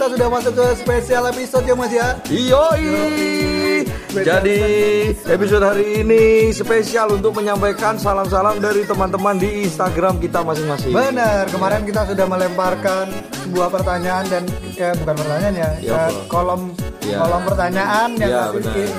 kita sudah masuk ke spesial episode ya mas ya Yoi. Jadi episode hari ini spesial untuk menyampaikan salam-salam dari teman-teman di Instagram kita masing-masing. Benar, kemarin kita sudah melemparkan sebuah pertanyaan dan ya bukan pertanyaan ya, Ya, kolom Ya. kolom pertanyaan yang Ya,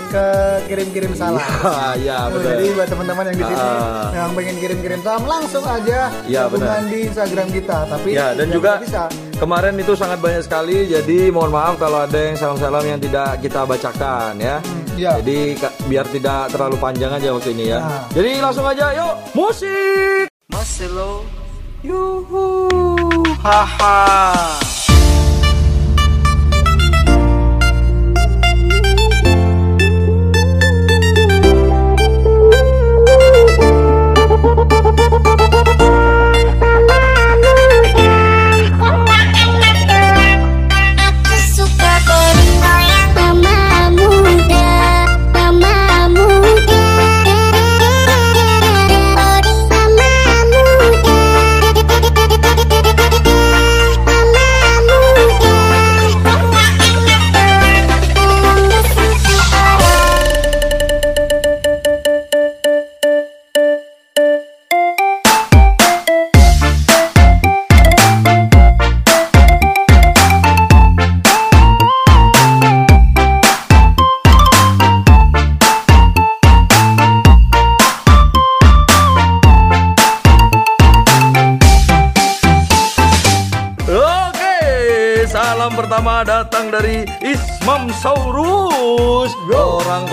ke kirim-kirim salam. Ah, ya, Oh, benar. Jadi buat teman-teman yang di sini Ah. yang pengen kirim-kirim salam langsung aja Ya, hubungan di Instagram kita. Tapi Ya dan juga bisa. kemarin itu sangat banyak sekali jadi mohon maaf kalau ada yang salam-salam yang tidak kita bacakan ya. iya. Jadi ka- biar tidak terlalu panjang aja waktu ini ya. Nah. Jadi langsung aja yuk musik. Marcelo Yuhu Haha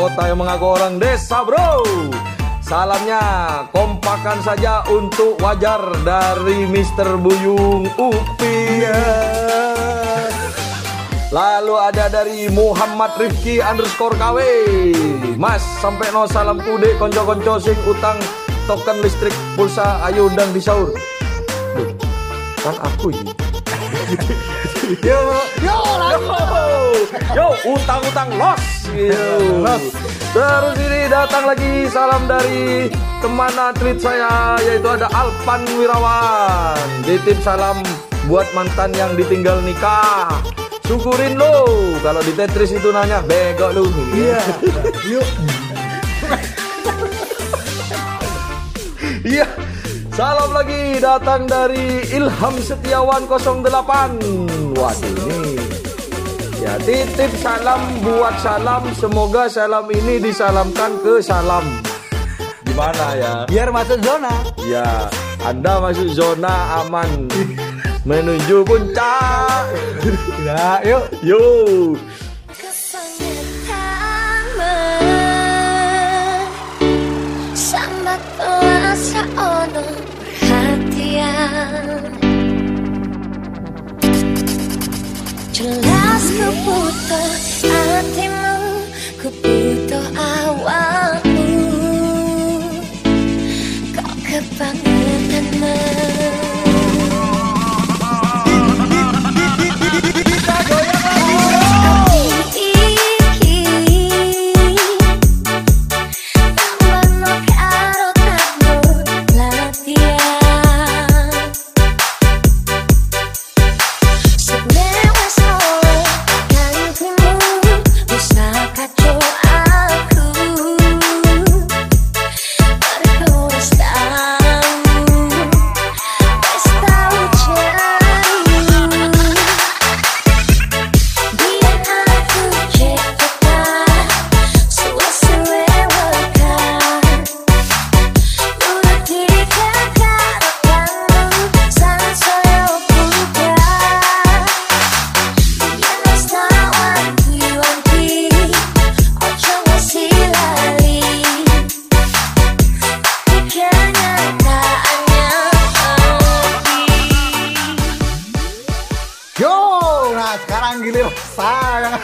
kota yang mengaku orang desa, bro. Salamnya kompakan saja untuk wajar dari Mr. Buyung Upi. Lalu ada dari Muhammad Rifki underscore KW Mas sampai no salam kude konco-konco sing utang token listrik pulsa ayo undang di sahur Duh, Kan aku ini Yo, yo, Yo, yo utang-utang los gitu. Los. Terus ini datang lagi salam dari teman atlet saya yaitu ada Alpan Wirawan. Ditip salam buat mantan yang ditinggal nikah. Syukurin lo kalau di Tetris itu nanya bego lu. Iya. Yuk. Iya. Salam lagi datang dari Ilham Setiawan 08. Waduh ini. Ya titip salam buat salam. Semoga salam ini disalamkan ke salam. Gimana ya? Biar masuk zona. Ya, Anda masuk zona aman. Menuju puncak. Ya, yuk. Yo. Sambat ono perhatian Jelas ku butuh hatimu Ku butuh awalmu. Kau kebangetanmu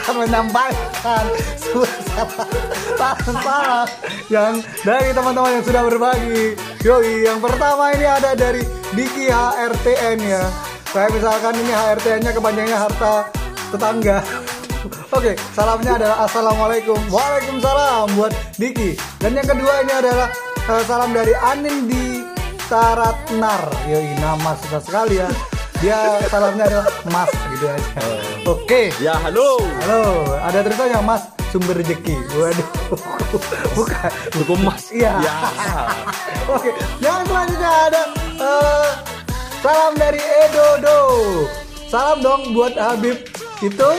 akan menyampaikan salam yang dari teman-teman yang sudah berbagi. Yoi, yang pertama ini ada dari Diki HRTN ya. Saya misalkan ini HRTN-nya kepanjangannya harta tetangga. Oke, salamnya adalah Assalamualaikum Waalaikumsalam buat Diki Dan yang kedua ini adalah eh, salam dari Anin di Witaratnar. Yoi, nama susah sekali ya. Dia salamnya adalah Mas gitu aja. Oke. Ya halo. Halo, ada tulisannya Mas sumber rezeki. Waduh. Bukan. Hukum mas. Iya. Ya. Oke, yang selanjutnya ada eh, salam dari Edodo. Salam dong buat Habib itu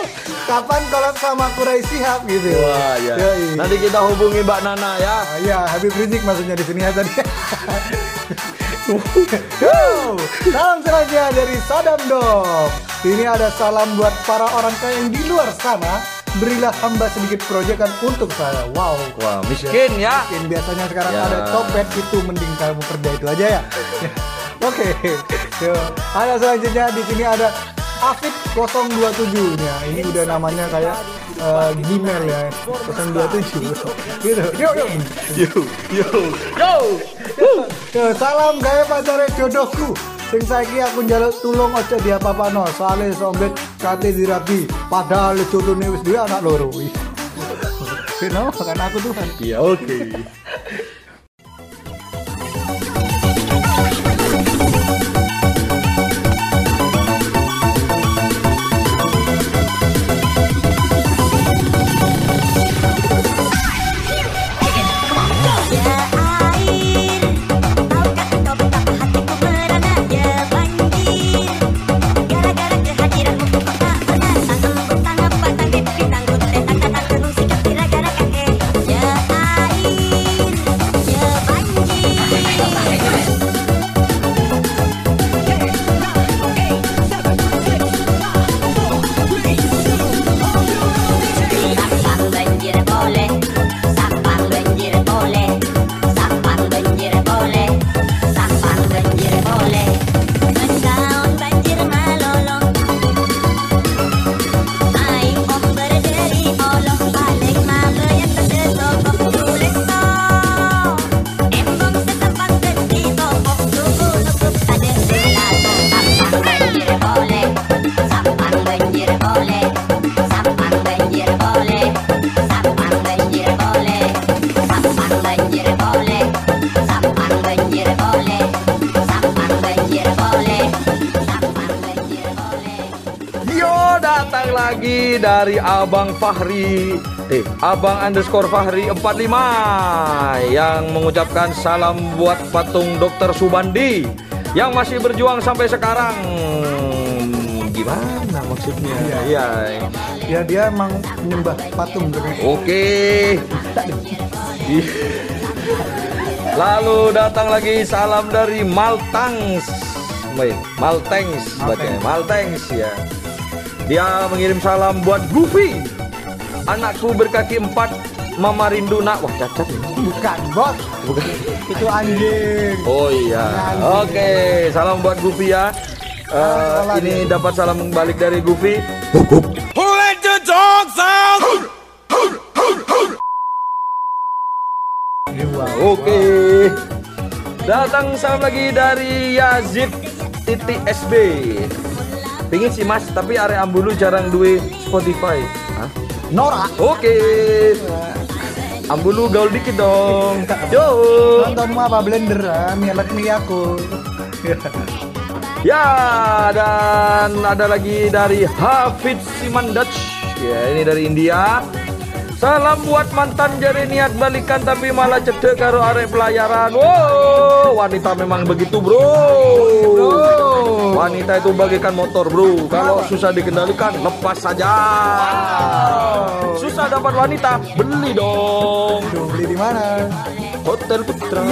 kapan kolab sama Kurai Sihab gitu. Wah ya. Yoi. Nanti kita hubungi Mbak Nana ya. Ah, Iya, Habib Rizik maksudnya di sini ya tadi. Salam selanjutnya dari Sadam Dog. Ini ada salam buat para orang kaya yang di luar sana. Berilah hamba sedikit proyekan untuk saya. Wow. Wah miskin ya. Mungkin biasanya sekarang Ya. ada copet itu mending kamu kerja itu aja ya. Oke. Yo, ada selanjutnya di sini ada Afid 027 nya. Ini udah namanya kayak eh, Gmail ya. 027. gitu. Yo yo. Yo yo yo. Salam gawe pacare jodohku. Sing saiki aku njaluk tulung aja dia papano, soalnya sombet kate dirabi. Padahal jodone wis duwe anak loro. Kenapa kan aku Tuhan. Ya oke. Dari Abang Fahri. Eh, Abang underscore Fahri 45 Yang mengucapkan salam buat patung Dr. Subandi Yang masih berjuang sampai sekarang. Gimana maksudnya? Iya Ya dia emang menyembah patung gitu. Oke. Lalu datang lagi salam dari Maltangs Wait, Maltangs bacanya Maltangs ya Dia mengirim salam buat Goofy Anakku berkaki empat Mama rindu nak Wah cacat ini. Bukan bos, Bukan itu anjing. Oh iya Oke Salam buat Goofy ya Salam Ini dapat salam balik dari Goofy Oke. Datang salam lagi dari Yazid titik SB. Pingin sih mas, tapi area Ambulu jarang duwe Spotify. Hah? Nora. Oke. Ambulu gaul dikit dong. Yo. Nontonmu apa blender? Mielek nih aku. Ya, dan ada lagi dari Hafid Siman Dutch. Ya, ini dari India. Salam buat mantan jari niat balikan tapi malah cedek karo arek pelayaran. Wow, wanita memang begitu, bro. Wanita itu bagaikan motor, bro. Kalau susah dikendalikan, lepas saja. Susah dapat wanita, beli dong. Duh, beli di mana? Hotel Putra.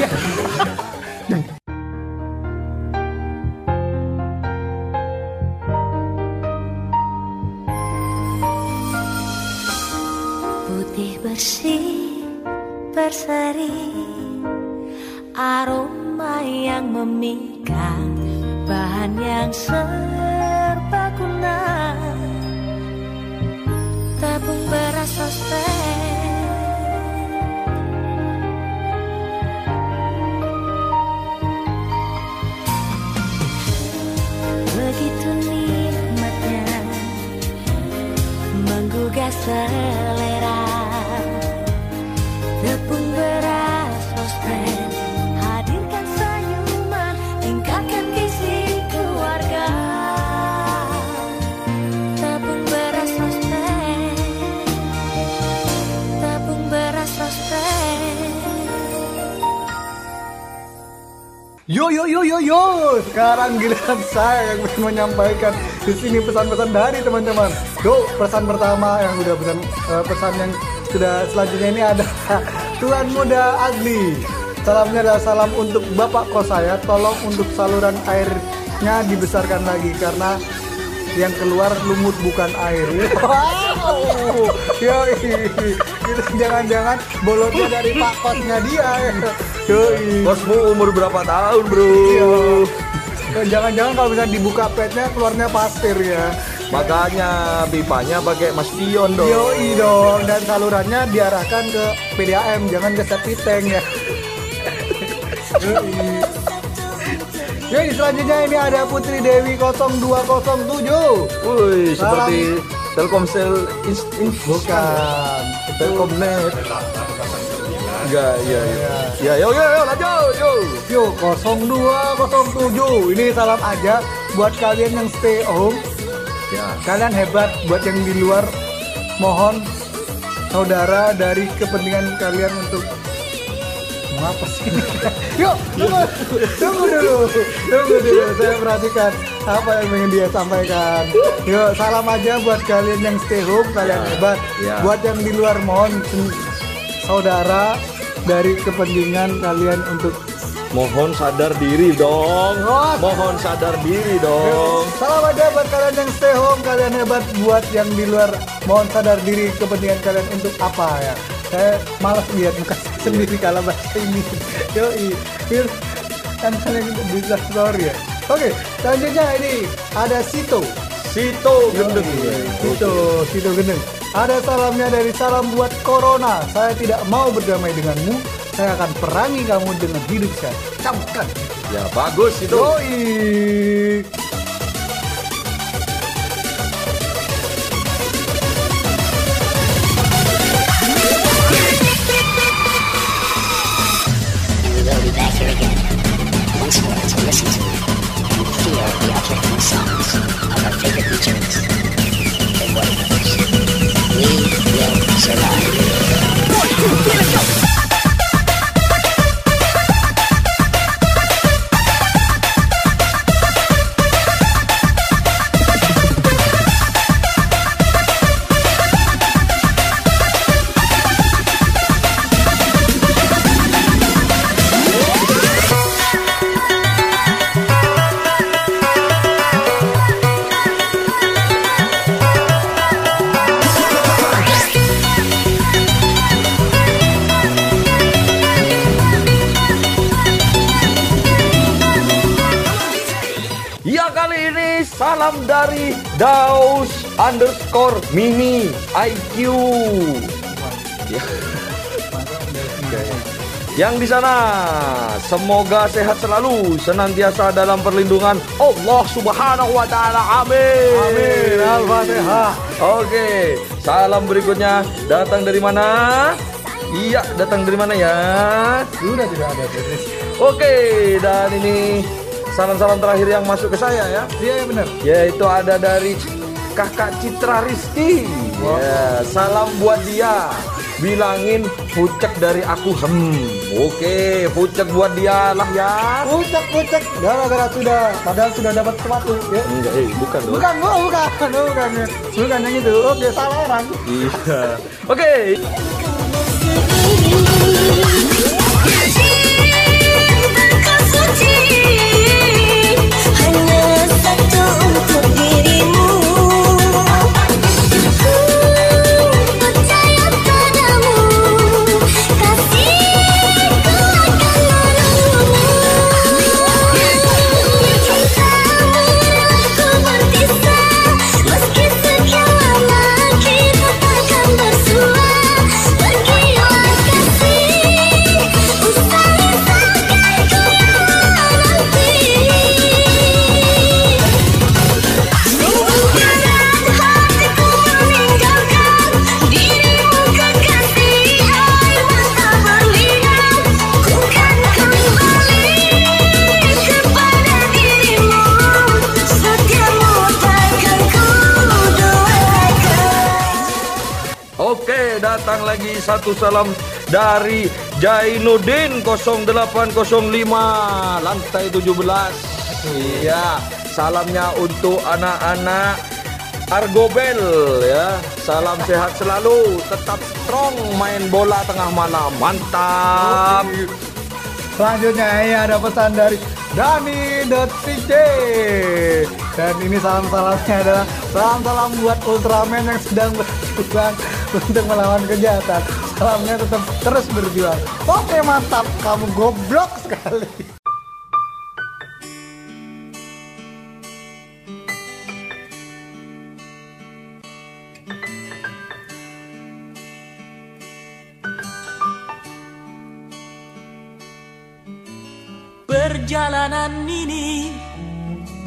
Putih bersih berseri Aroma yang memikat Bahan yang serbaguna Tepung beras sosmed Begitu nikmatnya menggugah selera Yo yo yo yo yo. Sekarang giliran saya yang menyampaikan di sini pesan-pesan dari teman-teman. Yo, pesan pertama yang udah pesan eh, pesan yang sudah selanjutnya ini ada Tuan Muda Agli. Salamnya adalah salam untuk bapak kos saya. Tolong untuk saluran airnya dibesarkan lagi karena yang keluar lumut bukan air. Wow, yo jangan-jangan bolotnya dari pak kosnya dia. Yoi. Bosmu umur berapa tahun bro? Iya. Jangan-jangan kalau misalnya dibuka petnya keluarnya pasir ya. Makanya pipanya pakai mas pion dong. Yoi dong dan salurannya diarahkan ke PDAM jangan ke septic tank ya. Yoi. Yoi selanjutnya ini ada Putri Dewi 0207. Wih, seperti Telkomsel Bukan. Telkomnet. Enggak, iya, iya. Ya, yo, yo, yo, lanjut, yo. Yo 0207 ini salam aja buat kalian yang stay home Ya, kalian hebat buat yang di luar mohon saudara dari kepentingan kalian untuk apa sih yuk tunggu tunggu dulu tunggu dulu saya perhatikan apa yang ingin dia sampaikan yuk salam aja buat kalian yang stay home kalian Ya, hebat ya. buat yang di luar mohon saudara dari kepentingan kalian untuk mohon sadar diri dong. Oh. Mohon sadar diri dong. Salam aja buat kalian yang stay home, kalian hebat buat yang di luar mohon sadar diri kepentingan kalian untuk apa ya. Saya malas lihat muka saya sendiri kalau bahasa ini. Yoi, Fir, kan kalian bisa story ya. Oke, selanjutnya ini ada Sito. Sito gendeng. Sito, Sito Gendeng. Ada salamnya dari salam buat Corona. Saya tidak mau berdamai denganmu. Saya akan perangi kamu dengan hidup saya. Camkan. Ya, bagus itu. Yoi. listen to. Fear the theatrical songs of our favorite returns. Salam dari Daus underscore mini IQ. Ya. Yang di sana semoga sehat selalu, senantiasa dalam perlindungan Allah Subhanahu wa taala. Amin. Amin. Al-Fatihah. Oke, salam berikutnya datang dari mana? Iya, datang dari mana ya? Sudah tidak ada. Oke, dan ini salam-salam terakhir yang masuk ke saya ya. Iya ya benar. Yaitu ada dari kakak Citra Rizky. Ya, salam buat dia. Bilangin pucek dari aku hem. Oke, pucek buat dia lah ya. Pucak pucak. Gara-gara sudah, padahal sudah dapat sepatu. Ya. Enggak, eh, bukan dong. Bukan, bukan, bukan, ya. bukan yang itu. Oke, salah orang. Iya. Oke. Cintaku salam dari Jainuddin 0805 lantai 17. Iya, salamnya untuk anak-anak Argobel ya. Salam sehat selalu, tetap strong main bola tengah malam. Mantap. Selanjutnya ini ada pesan dari Dani.cj Dan ini salam-salamnya adalah Salam-salam buat Ultraman yang sedang berjuang Untuk melawan kejahatan Salamnya tetap terus berjuang. Oke mantap, kamu goblok sekali. Perjalanan ini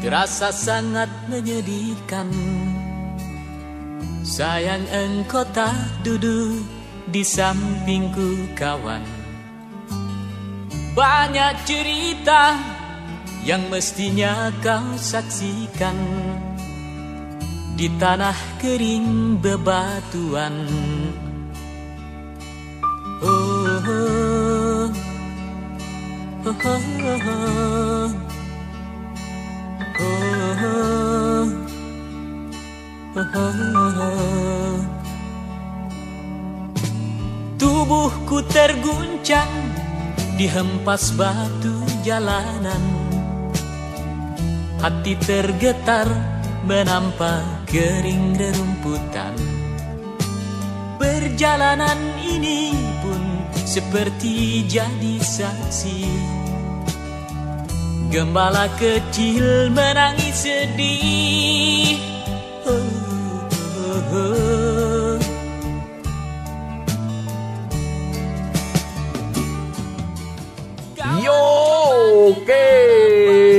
terasa sangat menyedihkan. Sayang engkau tak duduk di sampingku kawan Banyak cerita yang mestinya kau saksikan Di tanah kering bebatuan Oh, oh. Oh, oh, oh, oh. Tubuhku terguncang dihempas batu jalanan. Hati tergetar menampak kering rerumputan. Perjalanan ini pun seperti jadi saksi. Gembala kecil menangis sedih. Oh,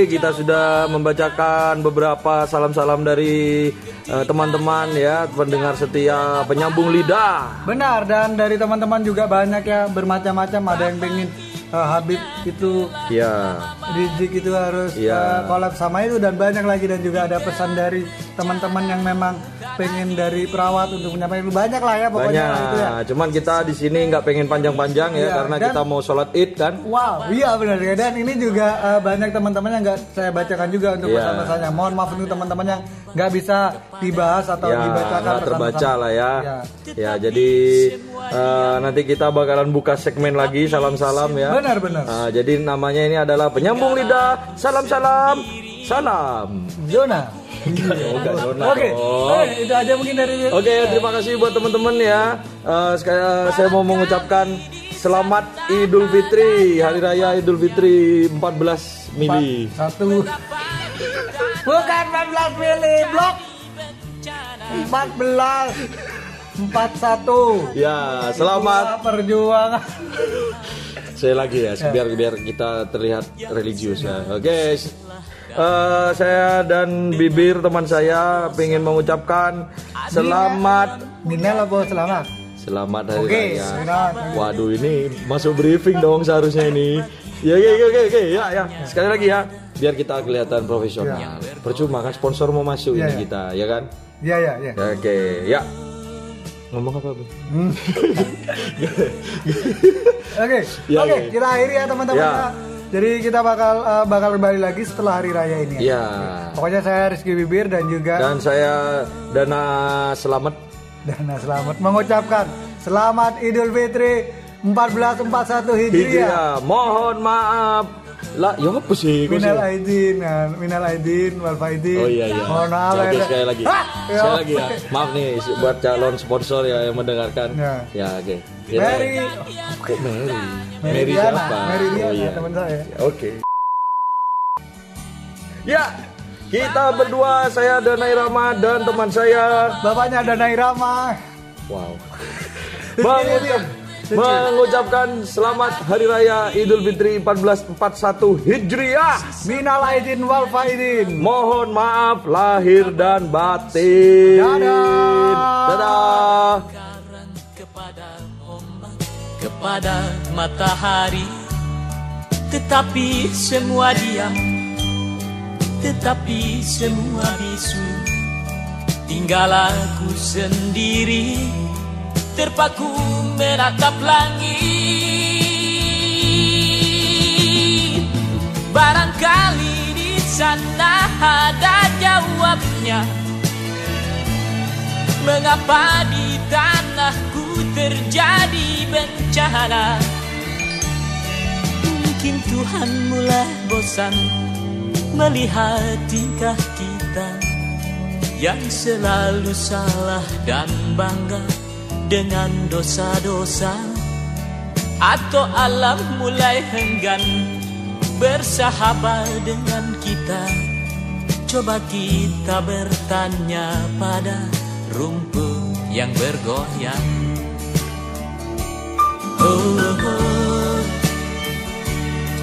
Kita sudah membacakan beberapa salam-salam dari eh, teman-teman ya, pendengar setia penyambung lidah. Benar, dan dari teman-teman juga banyak ya Bermacam-macam, ada yang pengen eh, Habib itu Ya. Rizik itu harus Iya. uh, collab sama itu dan banyak lagi dan juga ada pesan dari teman-teman yang memang pengen dari perawat untuk menyampaikan banyak lah ya pokoknya Banyak. itu ya. Cuman kita di sini nggak pengen panjang-panjang ya Iya, karena dan- kita mau sholat id kan. Wow, iya benar ya. Dan ini juga uh, banyak teman-teman yang nggak saya bacakan juga untuk Iya. pesan-pesannya. Mohon maaf untuk teman-teman yang nggak bisa dibahas atau Ya, dibacakan terbaca lah ya. Iya. Ya, jadi eh, nanti kita bakalan buka segmen lagi salam-salam ya. Benar, benar. Nah, jadi namanya ini adalah penyambung lidah. Salam-salam. Salam. Zona. Enggak zona Oke, itu aja mungkin dari Oke, terima kasih buat teman-teman ya. Eh, sekali saya mau mengucapkan selamat Idul Fitri, Hari Raya Idul Fitri 14 Mili. Satu. Bukan 14 mili, blok. 14. 41. Ya, selamat. perjuangan. Saya lagi ya, biar biar kita terlihat religius ya. Oke. s- eh, saya dan bibir teman saya ingin mengucapkan selamat Minel apa selamat? selamat hari Oke, raya. selamat. Waduh ini masuk briefing dong seharusnya ini. Ya oke oke oke oke ya ya sekali lagi ya biar kita kelihatan profesional. Percuma kan sponsor mau masuk Ya, ini ya. kita ya kan. Iya, iya, iya. Ya, Oke ya. Ngomong apa? Bu? Oke, Ya, oke, ya. kita akhiri ya teman-teman. Ya. Jadi kita bakal uh, bakal kembali lagi setelah hari raya ini. Ya. Ya. Pokoknya saya Rizky Bibir dan juga Dan saya Dana Selamat Dana Selamat mengucapkan Selamat Idul Fitri 1441 Hijriah. Hijriah. Mohon maaf. Lah, ya apa sih? Minal aidin, kan? minal aidin, wal faidin. Oh iya iya. Mohon maaf ya. sekali lagi. Ya, Sekali lagi ya. Maaf nih buat calon sponsor ya yang mendengarkan. Ya. Ya, oke. Ya, Mary, Kok Mary? Mary siapa? Mary Diana, oh iya. teman saya. Oke. Ya, kita berdua saya Danai Rama dan teman saya Bapaknya Dana Irama. Wow. Mengucap, mengucapkan selamat Hari Raya Idul Fitri 1441 Hijriah. Minal aidin wal faidin. Mohon maaf lahir dan batin. Dadah. Dadah. kepada ombak, kepada matahari, tetapi semua diam, tetapi semua bisu. Tinggal aku sendiri, terpaku menatap langit. Barangkali di sana ada jawabnya. Mengapa di tanahku terjadi bencana? Mungkin Tuhan mulai bosan Melihat tingkah kita Yang selalu salah dan bangga dengan dosa-dosa atau alam mulai henggan bersahabat dengan kita coba kita bertanya pada rumput yang bergoyang oh, oh, oh.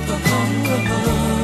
oh, oh, oh. oh.